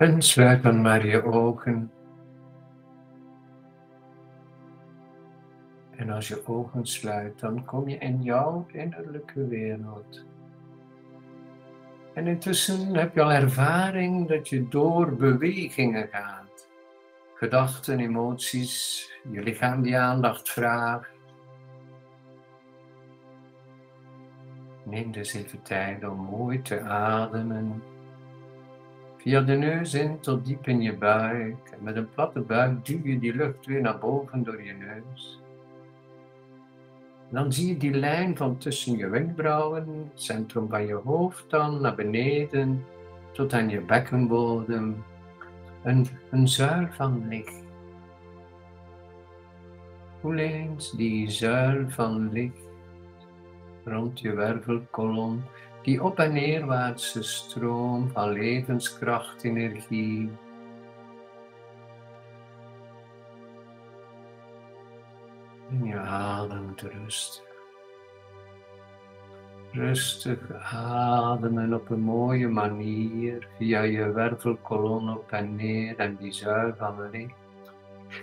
En sluit dan maar je ogen. En als je ogen sluit, dan kom je in jouw innerlijke wereld. En intussen heb je al ervaring dat je door bewegingen gaat. Gedachten, emoties, je lichaam die aandacht vraagt. Neem dus even tijd om mooi te ademen. Via de neus in tot diep in je buik. En met een platte buik duw je die lucht weer naar boven door je neus. Dan zie je die lijn van tussen je wenkbrauwen, het centrum van je hoofd dan, naar beneden, tot aan je bekkenbodem. Een, zuil van licht. Voel eens die zuil van licht rond je wervelkolom, die op- en neerwaartse stroom van levenskracht, energie. En je ademt rustig. Rustig ademen op een mooie manier via je wervelkolom op en neer en die zuil licht.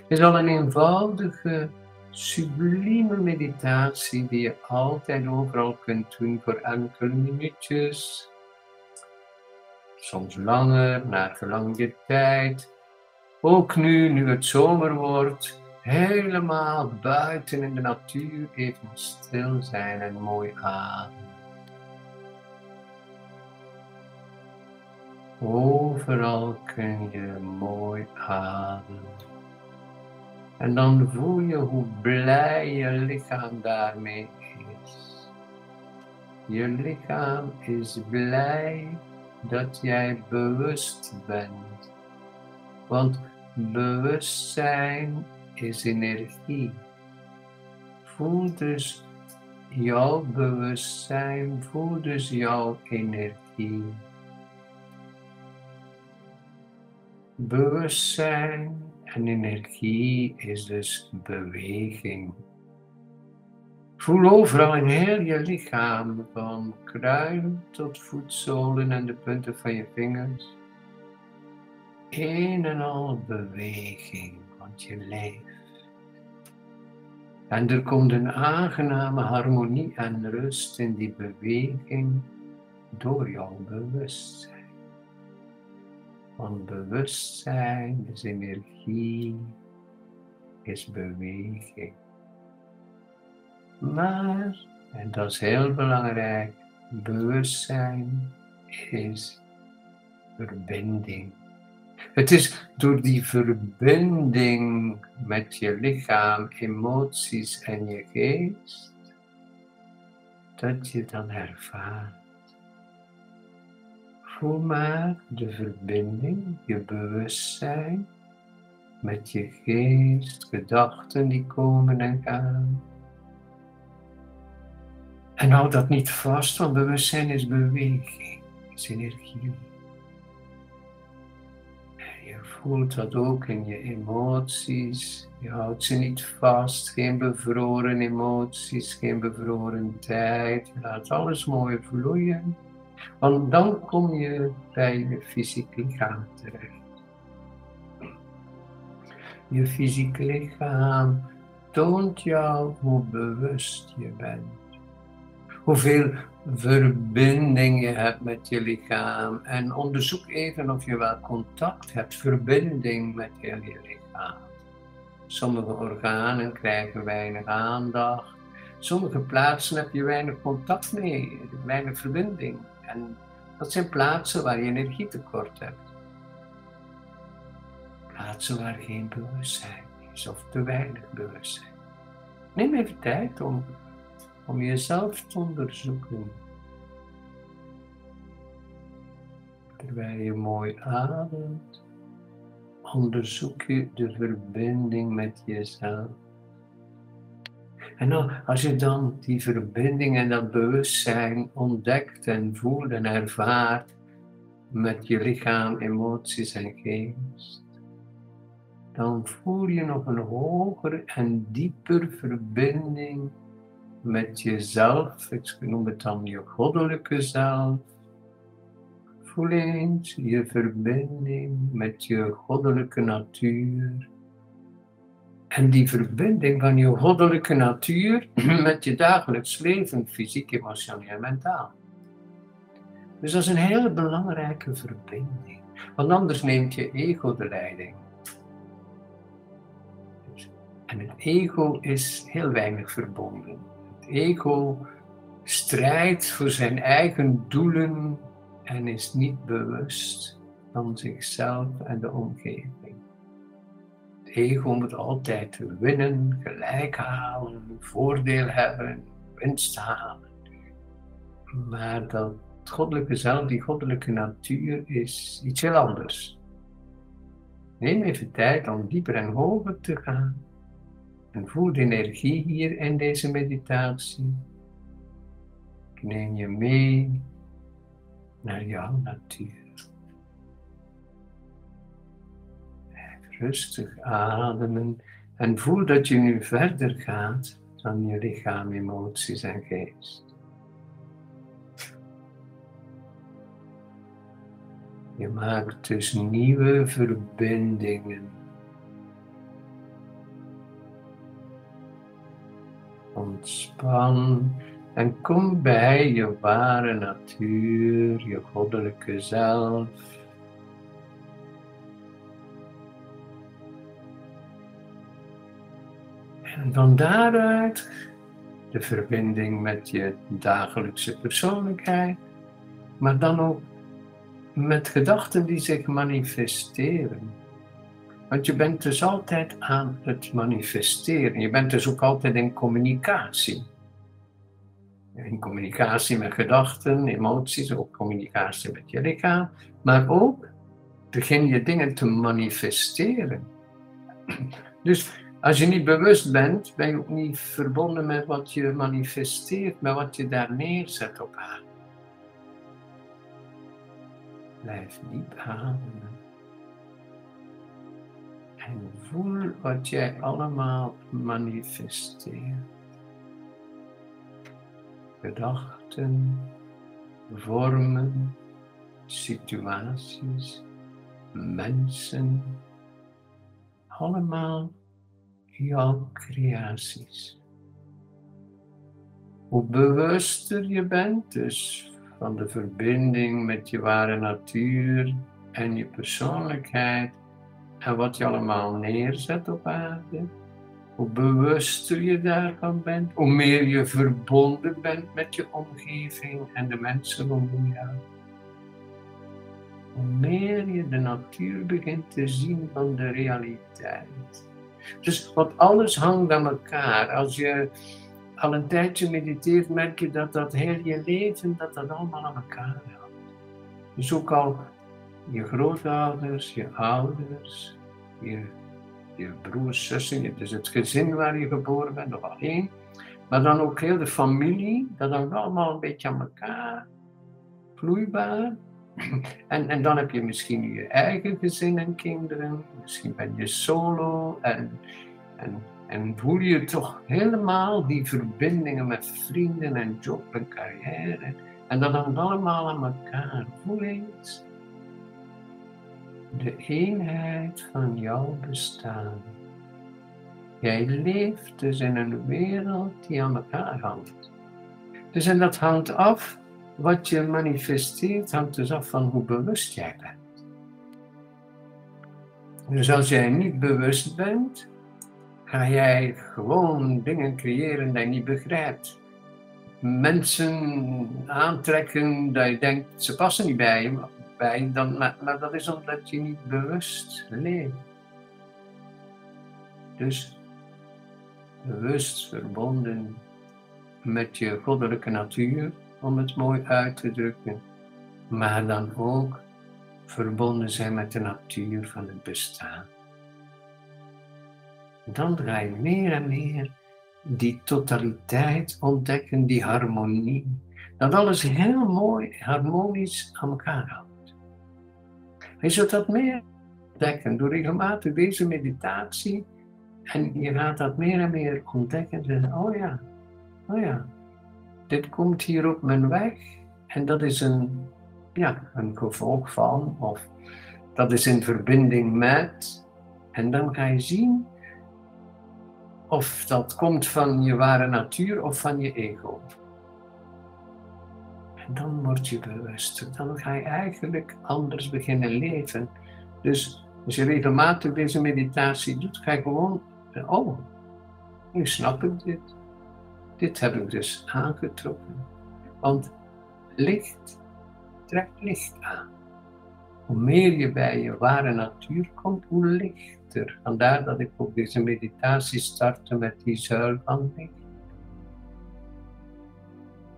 is al een eenvoudige sublieme meditatie die je altijd overal kunt doen voor enkele minuutjes. Soms langer, naar gelang je tijd. Ook nu, nu het zomer wordt, helemaal buiten in de natuur even stil zijn en mooi ademen. Overal kun je mooi ademen. En dan voel je hoe blij je lichaam daarmee is. Je lichaam is blij dat jij bewust bent. Want bewustzijn is energie. Voel dus jouw bewustzijn, voel dus jouw energie. Bewustzijn en energie is dus beweging. Voel overal in heel je lichaam, van kruin tot voetzolen en de punten van je vingers. Een en al beweging, want je leeft. En er komt een aangename harmonie en rust in die beweging door jouw bewustzijn. Want bewustzijn is energie, is beweging. Maar, en dat is heel belangrijk, bewustzijn is verbinding. Het is door die verbinding met je lichaam, emoties en je geest dat je dan ervaart Voel maar de verbinding, je bewustzijn met je geest, gedachten die komen en gaan. En houd dat niet vast, want bewustzijn is beweging, is energie. En je voelt dat ook in je emoties. Je houdt ze niet vast, geen bevroren emoties, geen bevroren tijd. Je laat alles mooi vloeien. Want dan kom je bij je fysiek lichaam terecht. Je fysiek lichaam toont jou hoe bewust je bent. Hoeveel verbinding je hebt met je lichaam. En onderzoek even of je wel contact hebt, verbinding met heel je lichaam. Sommige organen krijgen weinig aandacht. Sommige plaatsen heb je weinig contact mee, weinig verbinding. En dat zijn plaatsen waar je energietekort hebt. Plaatsen waar geen bewustzijn is of te weinig bewustzijn. Neem even tijd om, om jezelf te onderzoeken. Terwijl je mooi ademt, onderzoek je de verbinding met jezelf. En als je dan die verbinding en dat bewustzijn ontdekt en voelt en ervaart met je lichaam, emoties en geest, dan voel je nog een hogere en dieper verbinding met jezelf. Ik noem het dan je goddelijke zelf. voel eens je verbinding met je goddelijke natuur. En die verbinding van je goddelijke natuur met je dagelijks leven, fysiek, emotioneel en mentaal. Dus dat is een hele belangrijke verbinding. Want anders neemt je ego de leiding. En het ego is heel weinig verbonden. Het ego strijdt voor zijn eigen doelen en is niet bewust van zichzelf en de omgeving. Het ego moet altijd winnen, gelijk halen, voordeel hebben, winst halen. Maar dat goddelijke zelf, die goddelijke natuur, is iets heel anders. Neem even tijd om dieper en hoger te gaan. En voel de energie hier in deze meditatie. Neem je mee naar jouw natuur. Rustig ademen en voel dat je nu verder gaat dan je lichaam, emoties en geest. Je maakt dus nieuwe verbindingen. Ontspan en kom bij je ware natuur, je goddelijke zelf. En van daaruit de verbinding met je dagelijkse persoonlijkheid, maar dan ook met gedachten die zich manifesteren. Want je bent dus altijd aan het manifesteren. Je bent dus ook altijd in communicatie. In communicatie met gedachten, emoties, ook communicatie met je lichaam. Maar ook begin je dingen te manifesteren. Dus als je niet bewust bent, ben je ook niet verbonden met wat je manifesteert, met wat je daar neerzet op aarde. Blijf diep ademen. En voel wat jij allemaal manifesteert. Gedachten, vormen, situaties, mensen. Allemaal jouw creaties. Hoe bewuster je bent, dus van de verbinding met je ware natuur en je persoonlijkheid en wat je allemaal neerzet op aarde. Hoe bewuster je daarvan bent, hoe meer je verbonden bent met je omgeving en de mensen rondom jou. Hoe meer je de natuur begint te zien van de realiteit. Dus wat alles hangt aan elkaar. Als je al een tijdje mediteert, merk je dat dat heel je leven, dat dat allemaal aan elkaar hangt. Dus ook al je grootouders, je ouders, je, je broers, zussen, dus het gezin waar je geboren bent of alleen, maar dan ook heel de familie, dat hangt allemaal een beetje aan elkaar, vloeibaar. En, en dan heb je misschien je eigen gezin en kinderen, misschien ben je solo en, en en voel je toch helemaal die verbindingen met vrienden en job en carrière. En dat hangt allemaal aan elkaar. Voel eens de eenheid van jouw bestaan. Jij leeft dus in een wereld die aan elkaar hangt. Dus en dat hangt af, wat je manifesteert, hangt dus af van hoe bewust jij bent. Dus als jij niet bewust bent, ga jij gewoon dingen creëren die je niet begrijpt. Mensen aantrekken dat je denkt, ze passen niet bij je, bij, dan, maar, maar dat is omdat je niet bewust leeft. Dus bewust verbonden met je goddelijke natuur, om het mooi uit te drukken, maar dan ook verbonden zijn met de natuur van het bestaan dan ga je meer en meer die totaliteit ontdekken, die harmonie. Dat alles heel mooi, harmonisch aan elkaar houdt. Je zult dat meer ontdekken door regelmatig deze meditatie. En je gaat dat meer en meer ontdekken. En oh ja, oh ja, dit komt hier op mijn weg. En dat is een ja, een gevolg van, of dat is in verbinding met. En dan ga je zien of dat komt van je ware natuur of van je ego. En dan word je bewuster. Dan ga je eigenlijk anders beginnen leven. Dus als je regelmatig deze meditatie doet, ga je gewoon, oh, nu snap ik dit. Dit heb ik dus aangetrokken. Want licht trekt licht aan. Hoe meer je bij je ware natuur komt, hoe lichter. Vandaar dat ik ook deze meditatie startte met die zuil van licht.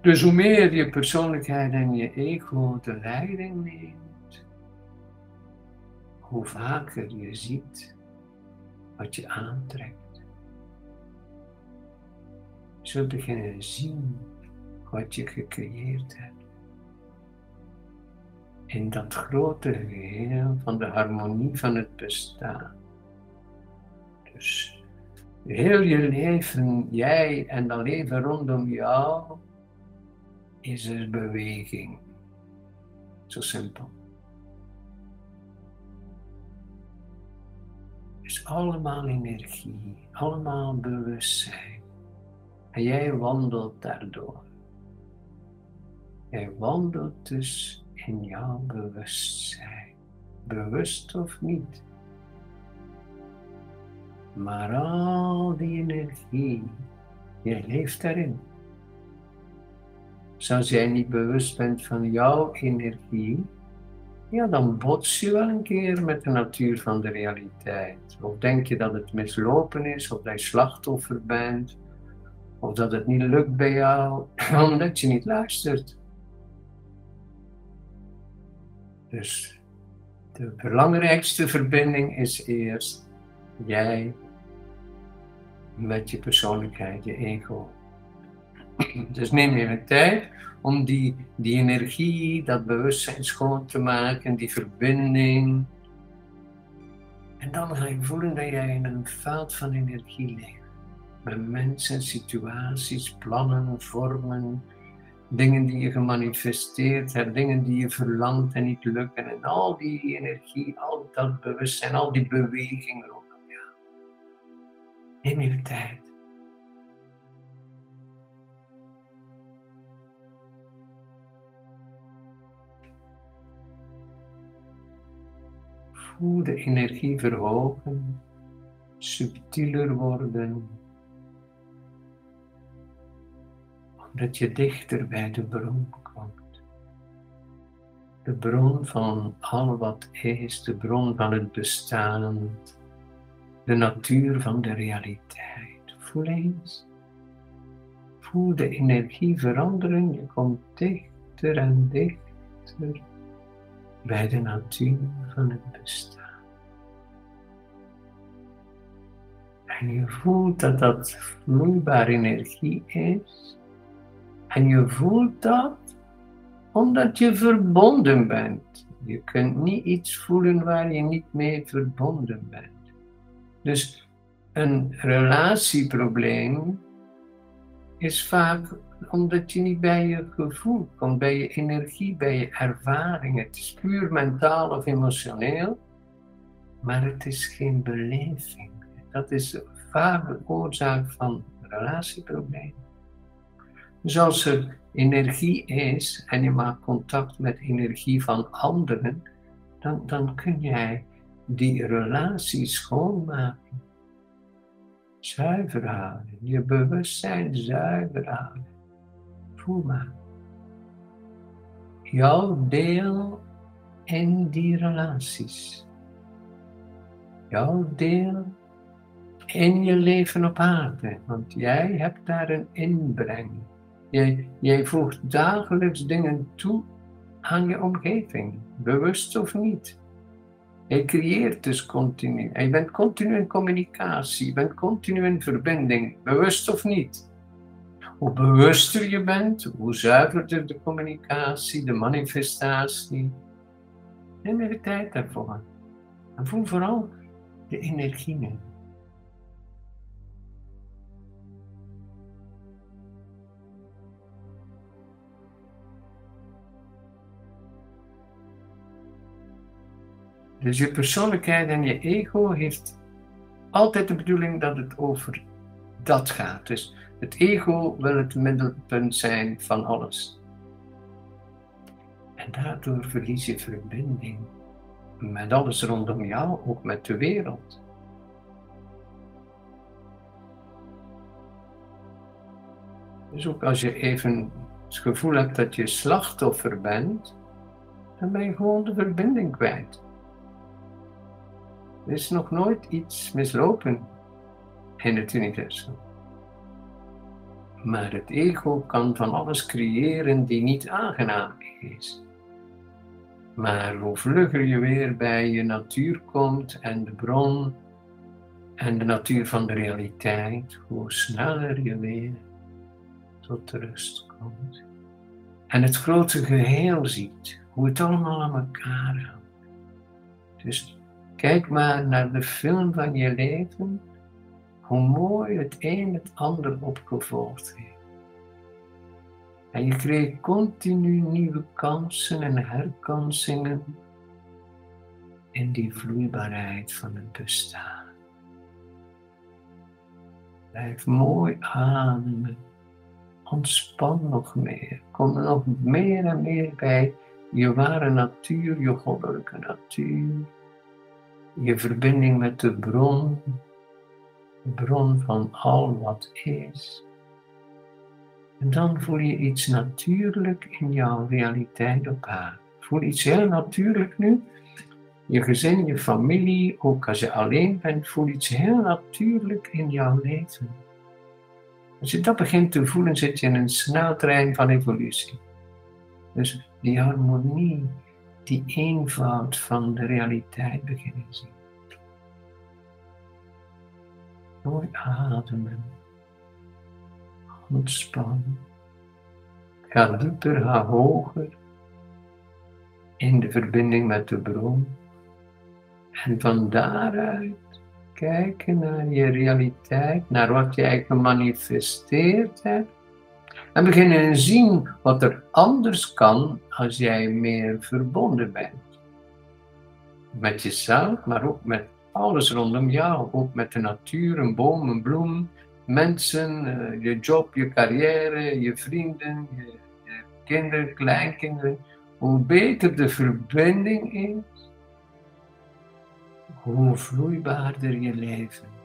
Dus hoe meer je persoonlijkheid en je ego de leiding neemt, hoe vaker je ziet wat je aantrekt. Zult beginnen zien wat je gecreëerd hebt in dat grote geheel van de harmonie van het bestaan. Dus heel je leven, jij en dat leven rondom jou, is er beweging. Zo simpel. Is allemaal energie, allemaal bewustzijn. En jij wandelt daardoor. Jij wandelt dus in jouw bewustzijn. Bewust of niet. Maar al die energie, je leeft daarin. Zoals jij niet bewust bent van jouw energie, ja, dan bots je wel een keer met de natuur van de realiteit. Of denk je dat het mislopen is, of dat je slachtoffer bent, of dat het niet lukt bij jou, omdat je niet luistert. Dus de belangrijkste verbinding is eerst jij met je persoonlijkheid, je ego. Dus neem even tijd om die, die energie, dat bewustzijn schoon te maken, die verbinding. En dan ga je voelen dat jij in een veld van energie leeft. Mensen, situaties, plannen, vormen, dingen die je gemanifesteerd hebt, dingen die je verlangt en niet lukken. En al die energie, al dat bewustzijn, al die beweging rondom jou. Neem even tijd. Voel de energie verhogen, subtieler worden. Dat je dichter bij de bron komt. De bron van al wat is, de bron van het bestaan, de natuur van de realiteit. Voel eens. Voel de energie veranderen, je komt dichter en dichter bij de natuur van het bestaan. En je voelt dat dat vloeibare energie is en je voelt dat omdat je verbonden bent. Je kunt niet iets voelen waar je niet mee verbonden bent. Dus een relatieprobleem is vaak omdat je niet bij je gevoel komt, bij je energie, bij je ervaring. Het is puur mentaal of emotioneel, maar het is geen beleving. Dat is vaak de oorzaak van relatieproblemen. Dus als er energie is en je maakt contact met energie van anderen, dan, dan kun jij die relatie schoonmaken. Zuiver houden, je bewustzijn zuiver houden. Voel maar. Jouw deel in die relaties. Jouw deel in je leven op aarde, want jij hebt daar een inbreng. Jij, voegt dagelijks dingen toe aan je omgeving, bewust of niet. Je creëert dus continu. Je bent continu in communicatie, je bent continu in verbinding, bewust of niet. Hoe bewuster je bent, hoe zuiverder de communicatie, de manifestatie. Neem even tijd daarvoor. En voel vooral de energie Dus je persoonlijkheid en je ego heeft altijd de bedoeling dat het over dat gaat. Dus het ego wil het middelpunt zijn van alles. En daardoor verlies je verbinding met alles rondom jou, ook met de wereld. Dus ook als je even het gevoel hebt dat je slachtoffer bent, dan ben je gewoon de verbinding kwijt. Er is nog nooit iets mislopen in het universum. Maar het ego kan van alles creëren die niet aangenaam is. Maar hoe vlugger je weer bij je natuur komt en de bron en de natuur van de realiteit, hoe sneller je weer tot rust komt. En het grote geheel ziet, hoe het allemaal aan elkaar hangt. Dus kijk maar naar de film van je leven, hoe mooi het een het ander opgevolgd heeft. En je kreeg continu nieuwe kansen en herkansingen in die vloeibaarheid van het bestaan. Blijf mooi ademen. Ontspan nog meer. Kom nog meer en meer bij je ware natuur, je goddelijke natuur. Je verbinding met de bron, de bron van al wat is. En dan voel je iets natuurlijk in jouw realiteit op aarde. Voel iets heel natuurlijk nu. Je gezin, je familie, ook als je alleen bent, voel iets heel natuurlijk in jouw leven. Als je dat begint te voelen, zit je in een sneltrein van evolutie. Dus die harmonie, die eenvoud van de realiteit beginnen zien. Mooi ademen. Ontspan. Ga dieper, ga hoger in de verbinding met de bron. En van daaruit kijken naar je realiteit, naar wat jij gemanifesteerd hebt. En beginnen zien wat er anders kan als jij meer verbonden bent. Met jezelf, maar ook met alles rondom jou. Ook met de natuur, een boom, een bloem, mensen, eh, je job, je carrière, je vrienden, je, je kinderen, kleinkinderen. Hoe beter de verbinding is, hoe vloeibaarder je leven.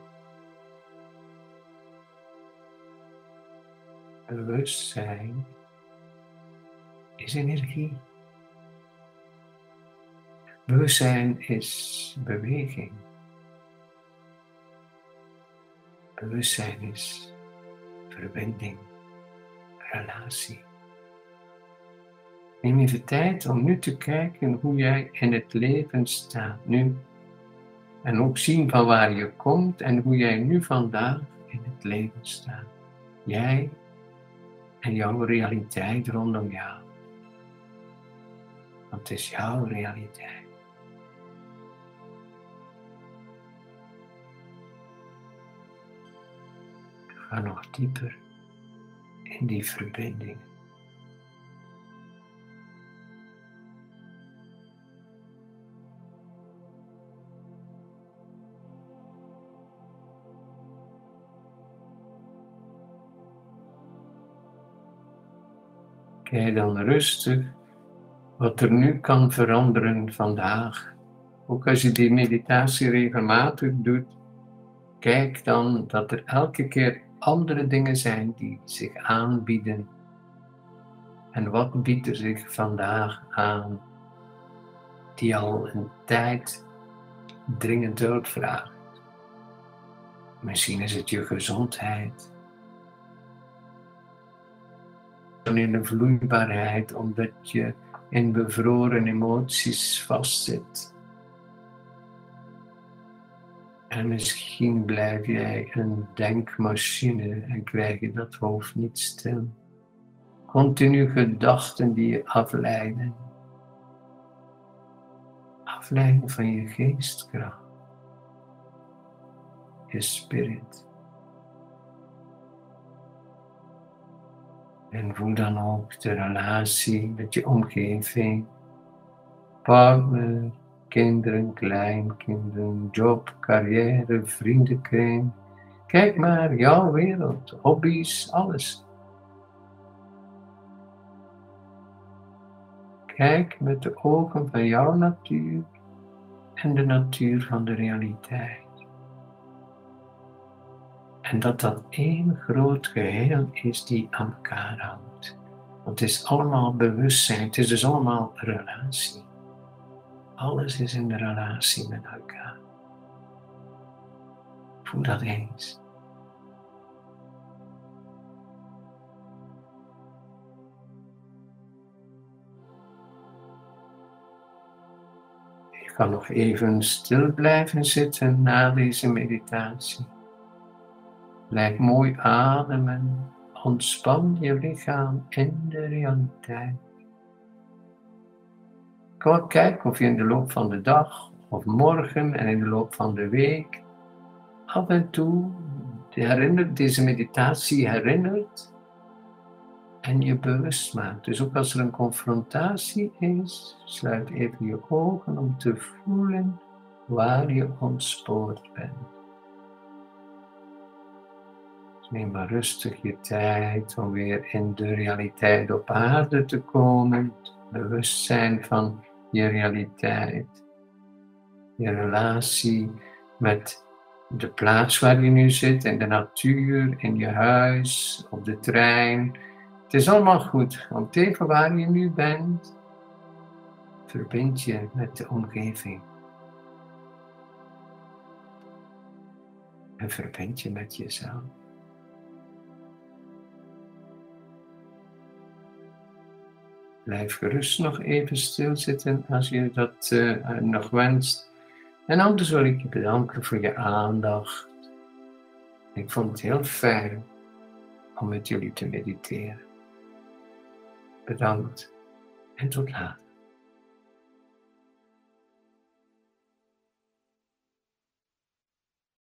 Bewustzijn is energie. Bewustzijn is beweging. Bewustzijn is verbinding, relatie. Neem even tijd om nu te kijken hoe jij in het leven staat nu. En ook zien van waar je komt en hoe jij nu vandaag in het leven staat. Jij en jouw realiteit rondom jou. Want het is jouw realiteit. Ga nog dieper in die verbinding. Kijk dan rustig wat er nu kan veranderen vandaag. Ook als je die meditatie regelmatig doet, kijk dan dat er elke keer andere dingen zijn die zich aanbieden. En wat biedt er zich vandaag aan die al een tijd dringend hulp? Misschien is het je gezondheid. In de vloeibaarheid, omdat je in bevroren emoties vastzit. En misschien blijf jij een denkmachine en krijg je dat hoofd niet stil. Continu gedachten die je afleiden. Afleiden van je geestkracht. Je spirit. En voel dan ook de relatie met je omgeving, partner, kinderen, kleinkinderen, job, carrière, vriendenkring. Kijk maar, jouw wereld, hobby's, alles. Kijk met de ogen van jouw natuur en de natuur van de realiteit. En dat dat één groot geheel is die aan elkaar hangt. Want het is allemaal bewustzijn, het is dus allemaal relatie. Alles is in de relatie met elkaar. Voel dat eens. Je kan nog even stil blijven zitten na deze meditatie. Blijf mooi ademen. Ontspan je lichaam in de realiteit. Kijken of je in de loop van de dag of morgen en in de loop van de week af en toe deze meditatie herinnert en je bewust maakt. Dus ook als er een confrontatie is, sluit even je ogen om te voelen waar je ontspoord bent. Neem maar rustig je tijd om weer in de realiteit op aarde te komen. Bewustzijn van je realiteit. Je relatie met de plaats waar je nu zit, in de natuur, in je huis, op de trein. Het is allemaal goed, want even waar je nu bent, verbind je met de omgeving. En verbind je met jezelf. Blijf gerust nog even stilzitten als je dat uh, nog wenst. En anders wil ik je bedanken voor je aandacht. Ik vond het heel fijn om met jullie te mediteren. Bedankt en tot later.